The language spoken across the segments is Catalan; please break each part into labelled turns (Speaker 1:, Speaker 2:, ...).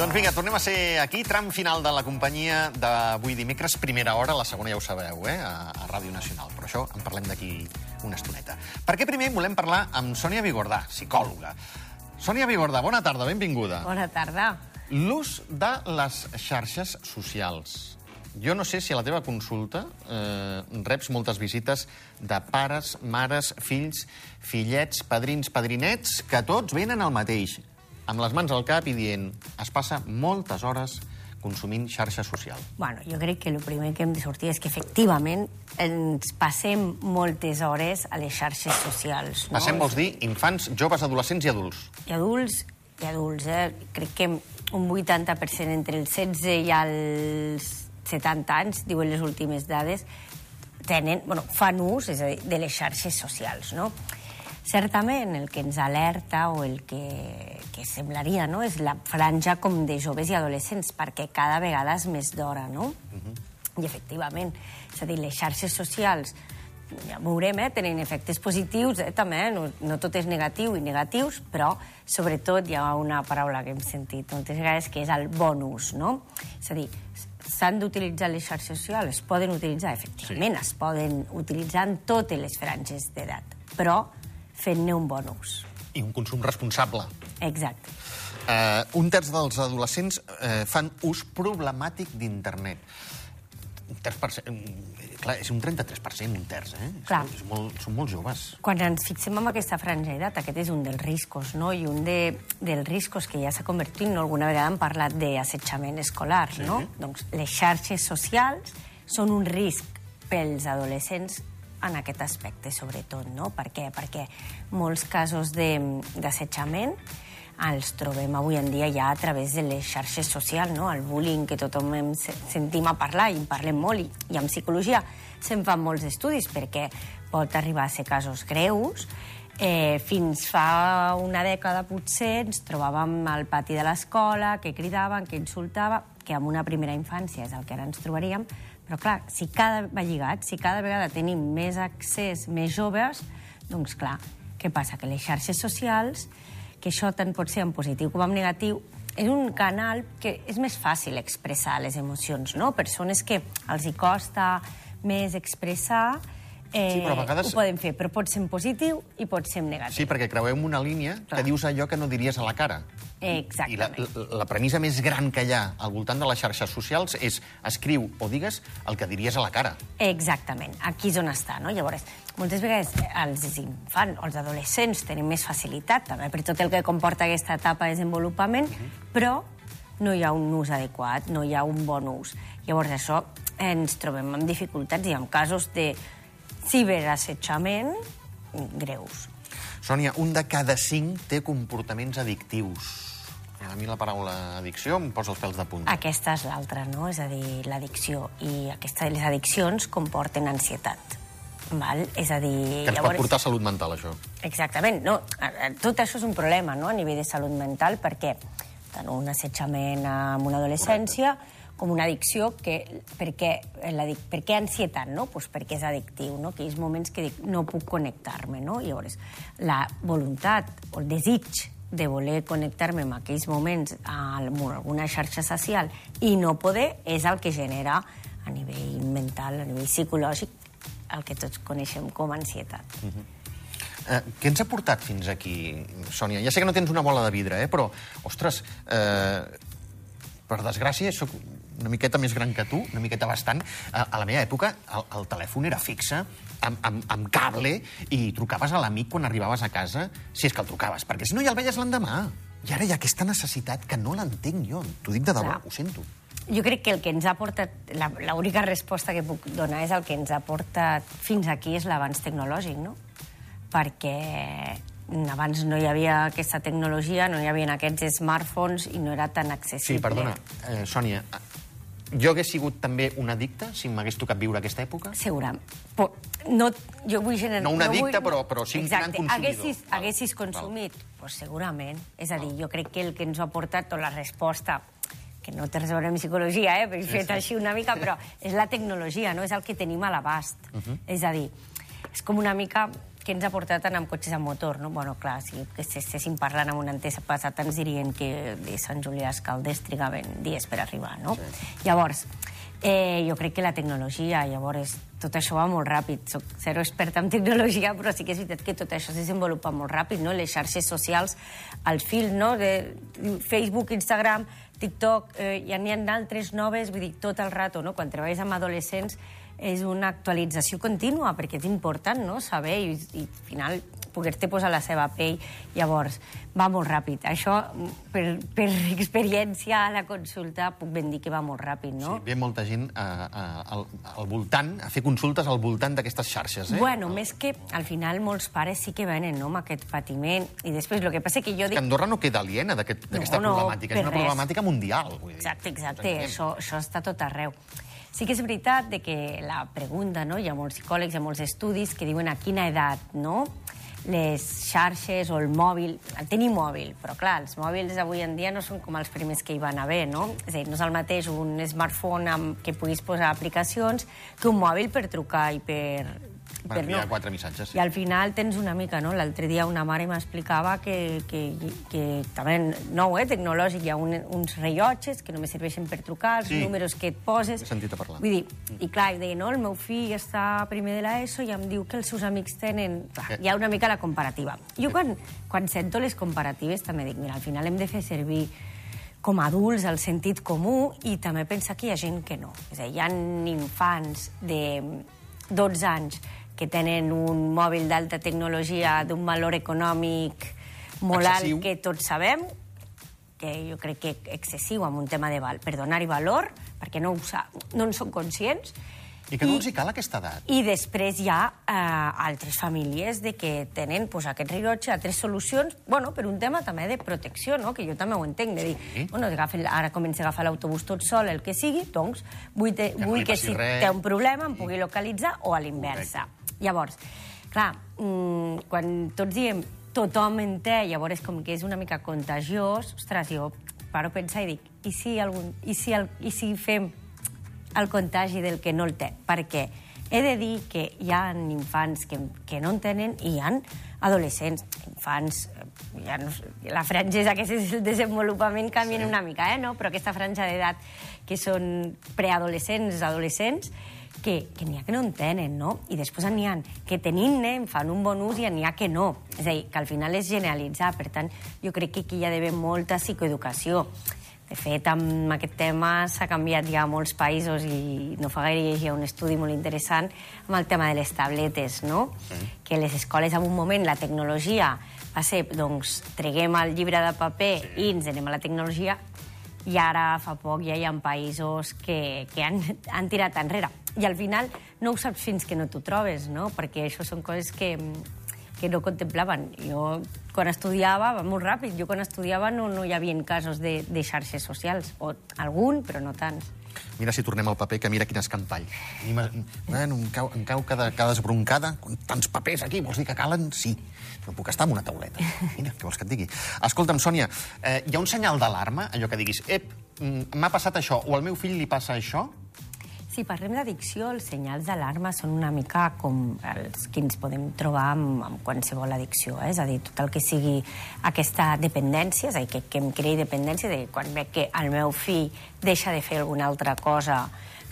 Speaker 1: Doncs vinga, tornem a ser aquí, tram final de la companyia d'avui dimecres, primera hora, la segona ja ho sabeu, eh, a, a Ràdio Nacional. Però això en parlem d'aquí una estoneta. Perquè primer volem parlar amb Sònia Vigordà, psicòloga. Sònia Vigordà, bona tarda, benvinguda.
Speaker 2: Bona tarda.
Speaker 1: L'ús de les xarxes socials. Jo no sé si a la teva consulta eh, reps moltes visites de pares, mares, fills, fillets, padrins, padrinets, que tots venen al mateix, amb les mans al cap i dient es passa moltes hores consumint xarxa social.
Speaker 2: Bueno, jo crec que el primer que hem de sortir és que efectivament ens passem moltes hores a les xarxes socials. No?
Speaker 1: Passem, vols dir, infants, joves, adolescents i adults.
Speaker 2: I adults, i adults, eh? Crec que un 80% entre els 16 i els 70 anys, diuen les últimes dades, tenen, bueno, fan ús és a dir, de les xarxes socials, no? Certament, el que ens alerta o el que, que semblaria no? és la franja com de joves i adolescents, perquè cada vegada és més d'hora, no? Uh -huh. I efectivament, és a dir, les xarxes socials ja veurem, eh, tenen efectes positius, eh, també, no, no tot és negatiu i negatius, però sobretot hi ha una paraula que hem sentit moltes vegades que és el bonus, no? És a dir, s'han d'utilitzar les xarxes socials, es poden utilitzar, efectivament, sí. es poden utilitzar en totes les franges d'edat, però fent-ne un bon ús.
Speaker 1: I un consum responsable.
Speaker 2: Exacte.
Speaker 1: Uh, un terç dels adolescents uh, fan ús problemàtic d'internet. Un terç per cent... Clar, és un 33%, un terç, eh?
Speaker 2: Clar.
Speaker 1: És, és molt, són molt joves.
Speaker 2: Quan ens fixem en aquesta franja d'edat, aquest és un dels riscos, no? I un de, dels riscos que ja s'ha convertit, no? alguna vegada hem parlat d'assetjament escolar,
Speaker 1: Sí.
Speaker 2: no? Doncs les xarxes socials són un risc pels adolescents en aquest aspecte, sobretot, no? Per què? Perquè molts casos d'assetjament els trobem avui en dia ja a través de les xarxes socials, no? El bullying que tothom em se- sentim a parlar i en parlem molt, i, i en psicologia se'n fan molts estudis perquè pot arribar a ser casos greus. Eh, fins fa una dècada potser ens trobàvem al pati de l'escola, que cridaven, que insultava, que en una primera infància és el que ara ens trobaríem, però clar, si cada va lligat, si cada vegada tenim més accés, més joves, doncs clar, què passa? Que les xarxes socials, que això tant pot ser en positiu com en negatiu, és un canal que és més fàcil expressar les emocions, no? Persones que els hi costa més expressar, eh,
Speaker 1: Sí, però a vegades-
Speaker 2: ho poden fer, però pot ser en positiu i pot ser en negatiu.
Speaker 1: Sí, perquè creuem una línia que
Speaker 2: Clar.
Speaker 1: dius allò que no diries a la cara. I la,
Speaker 2: Exactament.
Speaker 1: la, la premissa més gran que hi ha al voltant de les xarxes socials és escriu o digues el que diries a la cara.
Speaker 2: Exactament, aquí és on està, no? Llavors, moltes vegades eh, els infants o els adolescents tenen més facilitat, també per tot el que comporta aquesta etapa de desenvolupament, però no hi ha un ús adequat, no hi ha un bon ús. Llavors, això ens trobem amb dificultats i amb casos de ciberassetjament greus.
Speaker 1: Sònia, un de cada cinc té comportaments addictius. A mi la paraula addicció em posa els pèls de punta.
Speaker 2: Aquesta és l'altra, no? És a dir, l'addicció. I aquesta, les addiccions comporten ansietat. Val? És a dir...
Speaker 1: Que ens pot portar salut mental, això.
Speaker 2: Exactament. No, tot això és un problema no? a nivell de salut mental perquè tant un assetjament amb una adolescència com una addicció que, perquè, per què ansietat? No? Pues perquè és addictiu, no? aquells moments que dic no puc connectar-me. No? Llavors, la voluntat o el desig de voler connectar-me en aquells moments amb alguna xarxa social i no poder és el que genera a nivell mental, a nivell psicològic, el que tots coneixem com a ansietat.
Speaker 1: Eh, què ens ha portat fins aquí, Sònia? Ja sé que no tens una bola de vidre, eh? però, ostres, eh, per desgràcia, sóc una miqueta més gran que tu, una miqueta bastant. A, a la meva època, el, el telèfon era fixe, amb, amb, amb cable, i trucaves a l'amic quan arribaves a casa, si és que el trucaves, perquè si no ja el veies l'endemà. I ara hi ha aquesta necessitat que no l'entenc jo. T'ho dic de debò,
Speaker 2: Clar.
Speaker 1: ho sento.
Speaker 2: Jo crec que el que ens ha portat, la- l'única resposta que puc donar és el que ens ha portat fins aquí és l'avanç tecnològic, no? Perquè abans no hi havia aquesta tecnologia, no hi havia aquests smartphones i no era tan accessible.
Speaker 1: Sí, perdona, eh, Sònia, jo hagués sigut també un addicte si m'hagués tocat viure aquesta època?
Speaker 2: Segurament. Però no, jo vull generar...
Speaker 1: No un addicte,
Speaker 2: vull...
Speaker 1: però- però sí un gran consumidor.
Speaker 2: Haguessis,
Speaker 1: Val,
Speaker 2: haguessis
Speaker 1: val.
Speaker 2: consumit, pues segurament. És a dir, jo crec que el que ens ha portat, o la resposta, que no té res a veure amb psicologia, eh, he fet així una mica, però és la tecnologia, no? és el que tenim a l'abast.
Speaker 1: Mhm.
Speaker 2: És a dir, és com una mica què ens ha portat anar amb cotxes a motor, no? Bueno, clar, si estéssim parlant amb un antepassat ens dirien que de Sant Julià als Calders trigaven dies per arribar, no? Sí. Llavors, eh, jo crec que la tecnologia, llavors, tot això va molt ràpid. Soc zero experta en tecnologia, però sí que és veritat que tot això es desenvolupa molt ràpid, no? Les xarxes socials, el fil, no? De Facebook, Instagram, TikTok, eh, ja n'hi ha d'altres noves, vull dir, tot el rato, no? Quan treballes amb adolescents és una actualització contínua, perquè és important, no?, saber i, i al final poder-te posar la seva pell. Llavors, va molt ràpid. Això, per, per experiència a la consulta, puc ben dir que va molt ràpid, no?
Speaker 1: Sí, ve molta gent a, a, al, al voltant, a fer consultes al voltant d'aquestes xarxes, eh?
Speaker 2: Bueno, més que al final molts pares sí que venen no, amb aquest patiment. I després, el que passa que jo
Speaker 1: dic... Que Andorra no queda aliena d'aquesta aquest, no, no, problemàtica. És una res. problemàtica mundial. Vull dir.
Speaker 2: Exacte, exacte. Això, això està tot arreu. Sí que és veritat de que la pregunta, no? hi ha molts psicòlegs, hi ha molts estudis que diuen a quina edat no? les xarxes o el mòbil... Tenir mòbil, però clar, els mòbils avui en dia no són com els primers que hi van haver, no? És a dir, no és el mateix un smartphone amb què puguis posar aplicacions que un mòbil per trucar i per,
Speaker 1: per enviar no. quatre missatges.
Speaker 2: I al final tens una mica, no? L'altre dia una mare m'explicava que, que, que també nou, eh, tecnològic, hi ha un, uns rellotges que només serveixen per trucar, els sí. números que et poses...
Speaker 1: He sentit a parlar.
Speaker 2: Vull dir, i clar, deia, no, el meu fill està primer de l'ESO i em diu que els seus amics tenen... Clar, hi ha una mica la comparativa. Jo quan, quan sento les comparatives també dic, mira, al final hem de fer servir com a adults el sentit comú i també pensar que hi ha gent que no. És a dir, hi ha infants de 12 anys que tenen un mòbil d'alta tecnologia d'un valor econòmic molt excessiu. alt que tots sabem, que jo crec que excessiu amb un tema de val, per donar-hi valor, perquè no, ho no en són conscients,
Speaker 1: i que no els hi cal aquesta edat.
Speaker 2: I després hi ha eh, altres famílies de que tenen pues, aquest rellotge, altres solucions, bueno, per un tema també de protecció, no? que jo també ho entenc, de dir, sí. bueno, agafa, ara comença a agafar l'autobús tot sol, el que sigui, doncs vull, te, que vull que si res. té un problema em pugui localitzar o a l'inversa. Llavors, clar, mmm, quan tots diem tothom en té, llavors com que és una mica contagiós, ostres, jo paro a pensar i dic, i si, algun, i si, el, i si fem el contagi del que no el té, perquè he de dir que hi ha infants que, que no en tenen i hi ha adolescents, infants, ja no, la franja és aquest és el desenvolupament canvien sí. una mica, eh, no? però aquesta franja d'edat que són preadolescents, adolescents, que, que n'hi ha que no en tenen, no? I després n'hi ha que tenint-ne en fan un bon ús i n'hi ha que no. És a dir, que al final és generalitzar. Per tant, jo crec que aquí hi ha d'haver molta psicoeducació. De fet, amb aquest tema s'ha canviat ja a molts països i no fa gaire llegia un estudi molt interessant amb el tema de les tabletes, no? Sí. Que les escoles, en un moment, la tecnologia va ser, doncs, treguem el llibre de paper sí. i ens anem a la tecnologia i ara fa poc ja hi ha països que, que han, han tirat enrere. I al final no ho saps fins que no t'ho trobes, no? Perquè això són coses que, que no contemplaven. Jo, quan estudiava, va molt ràpid, jo quan estudiava no, no hi havia casos de, de xarxes socials, o algun, però no tants.
Speaker 1: Mira si tornem al paper, que mira quin escampall. Bueno, em cau, em cau cada, cada desbroncada, tants papers aquí, vols dir que calen? Sí. No puc estar amb una tauleta. Mira, què vols que et digui? Escolta'm, Sònia, eh, hi ha un senyal d'alarma, allò que diguis, ep, mm, m'ha passat això, o al meu fill li passa això,
Speaker 2: si parlem d'addicció, els senyals d'alarma són una mica com els que ens podem trobar amb, amb qualsevol addicció, eh? és a dir, tot el que sigui aquesta dependència, és a dir, que, que em creï dependència, de quan veig que el meu fill deixa de fer alguna altra cosa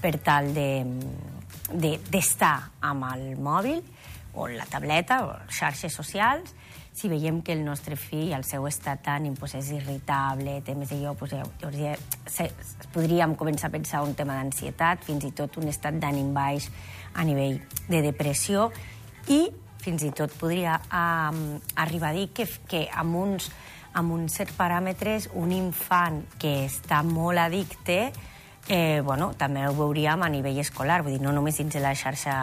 Speaker 2: per tal d'estar de, de, amb el mòbil o la tableta o xarxes socials, si veiem que el nostre fill, el seu estat d'ànim pues, és irritable, té més allò, pues, llavors podríem començar a pensar un tema d'ansietat, fins i tot un estat d'ànim baix a nivell de depressió, i fins i tot podria um, arribar a dir que, que amb uns, amb uns certs paràmetres un infant que està molt addicte eh, bueno, també ho veuríem a nivell escolar, vull dir, no només dins de la xarxa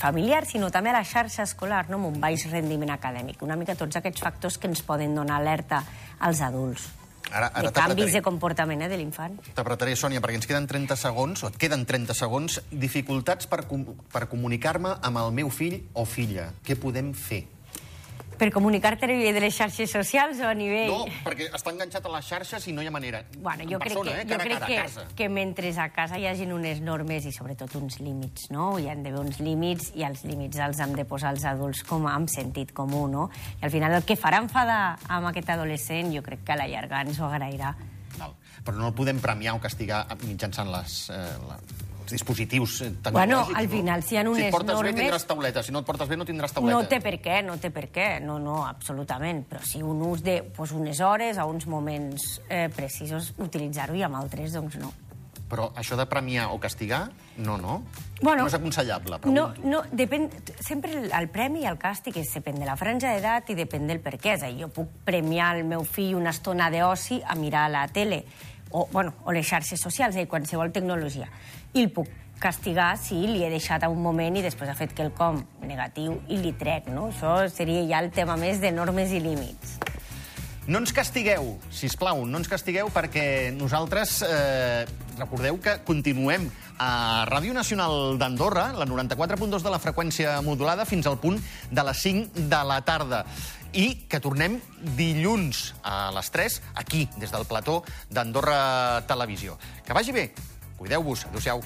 Speaker 2: familiar, sinó també a la xarxa escolar, no? amb un baix rendiment acadèmic. Una mica tots aquests factors que ens poden donar alerta als adults. Ara, ara de canvis de comportament eh, de l'infant.
Speaker 1: T'apretaré, Sònia, perquè ens queden 30 segons, o et queden 30 segons, dificultats per, com per comunicar-me amb el meu fill o filla. Què podem fer?
Speaker 2: Per comunicar-te a nivell de les xarxes socials o a nivell...
Speaker 1: No, perquè està enganxat a les xarxes i no hi ha manera.
Speaker 2: Bueno, jo
Speaker 1: en
Speaker 2: crec
Speaker 1: persona,
Speaker 2: que,
Speaker 1: eh?
Speaker 2: jo
Speaker 1: cara a
Speaker 2: crec
Speaker 1: cara,
Speaker 2: que,
Speaker 1: a casa.
Speaker 2: que mentre a casa hi hagin unes normes i sobretot uns límits, no? Hi han d'haver uns límits i els límits els hem de posar els adults com amb sentit comú, no? I al final el que farà enfadar amb aquest adolescent jo crec que a la llarga ens ho agrairà.
Speaker 1: Val. Però no el podem premiar o castigar mitjançant les, eh, la, dispositius eh, tecnològics.
Speaker 2: Bueno, al
Speaker 1: no?
Speaker 2: final, si hi ha
Speaker 1: Si
Speaker 2: unes
Speaker 1: et portes
Speaker 2: normes-
Speaker 1: bé, tindràs tauleta. Si no et portes bé, no tindràs tauleta.
Speaker 2: No té per què, no té per què, no, no, absolutament. Però sí un ús de pues, unes hores a uns moments eh, precisos, utilitzar-ho i amb altres, doncs no.
Speaker 1: Però això de premiar o castigar, no, no.
Speaker 2: Bueno,
Speaker 1: no és aconsellable,
Speaker 2: No,
Speaker 1: pregunto.
Speaker 2: no, depèn, sempre el premi i el càstig és, depèn de la franja d'edat i depèn del per què. És a dir, jo puc premiar el meu fill una estona d'oci a mirar la tele o, bueno, o les xarxes socials, dir, qualsevol tecnologia. I el puc castigar si li he deixat a un moment i després ha fet quelcom negatiu i li trec, no? Això seria ja el tema més de normes i límits.
Speaker 1: No ens castigueu, si plau, no ens castigueu perquè nosaltres, eh, recordeu que continuem a Ràdio Nacional d'Andorra, la 94.2 de la freqüència modulada, fins al punt de les 5 de la tarda. I que tornem dilluns a les 3, aquí, des del plató d'Andorra Televisió. Que vagi bé, cuideu-vos, adéu-siau.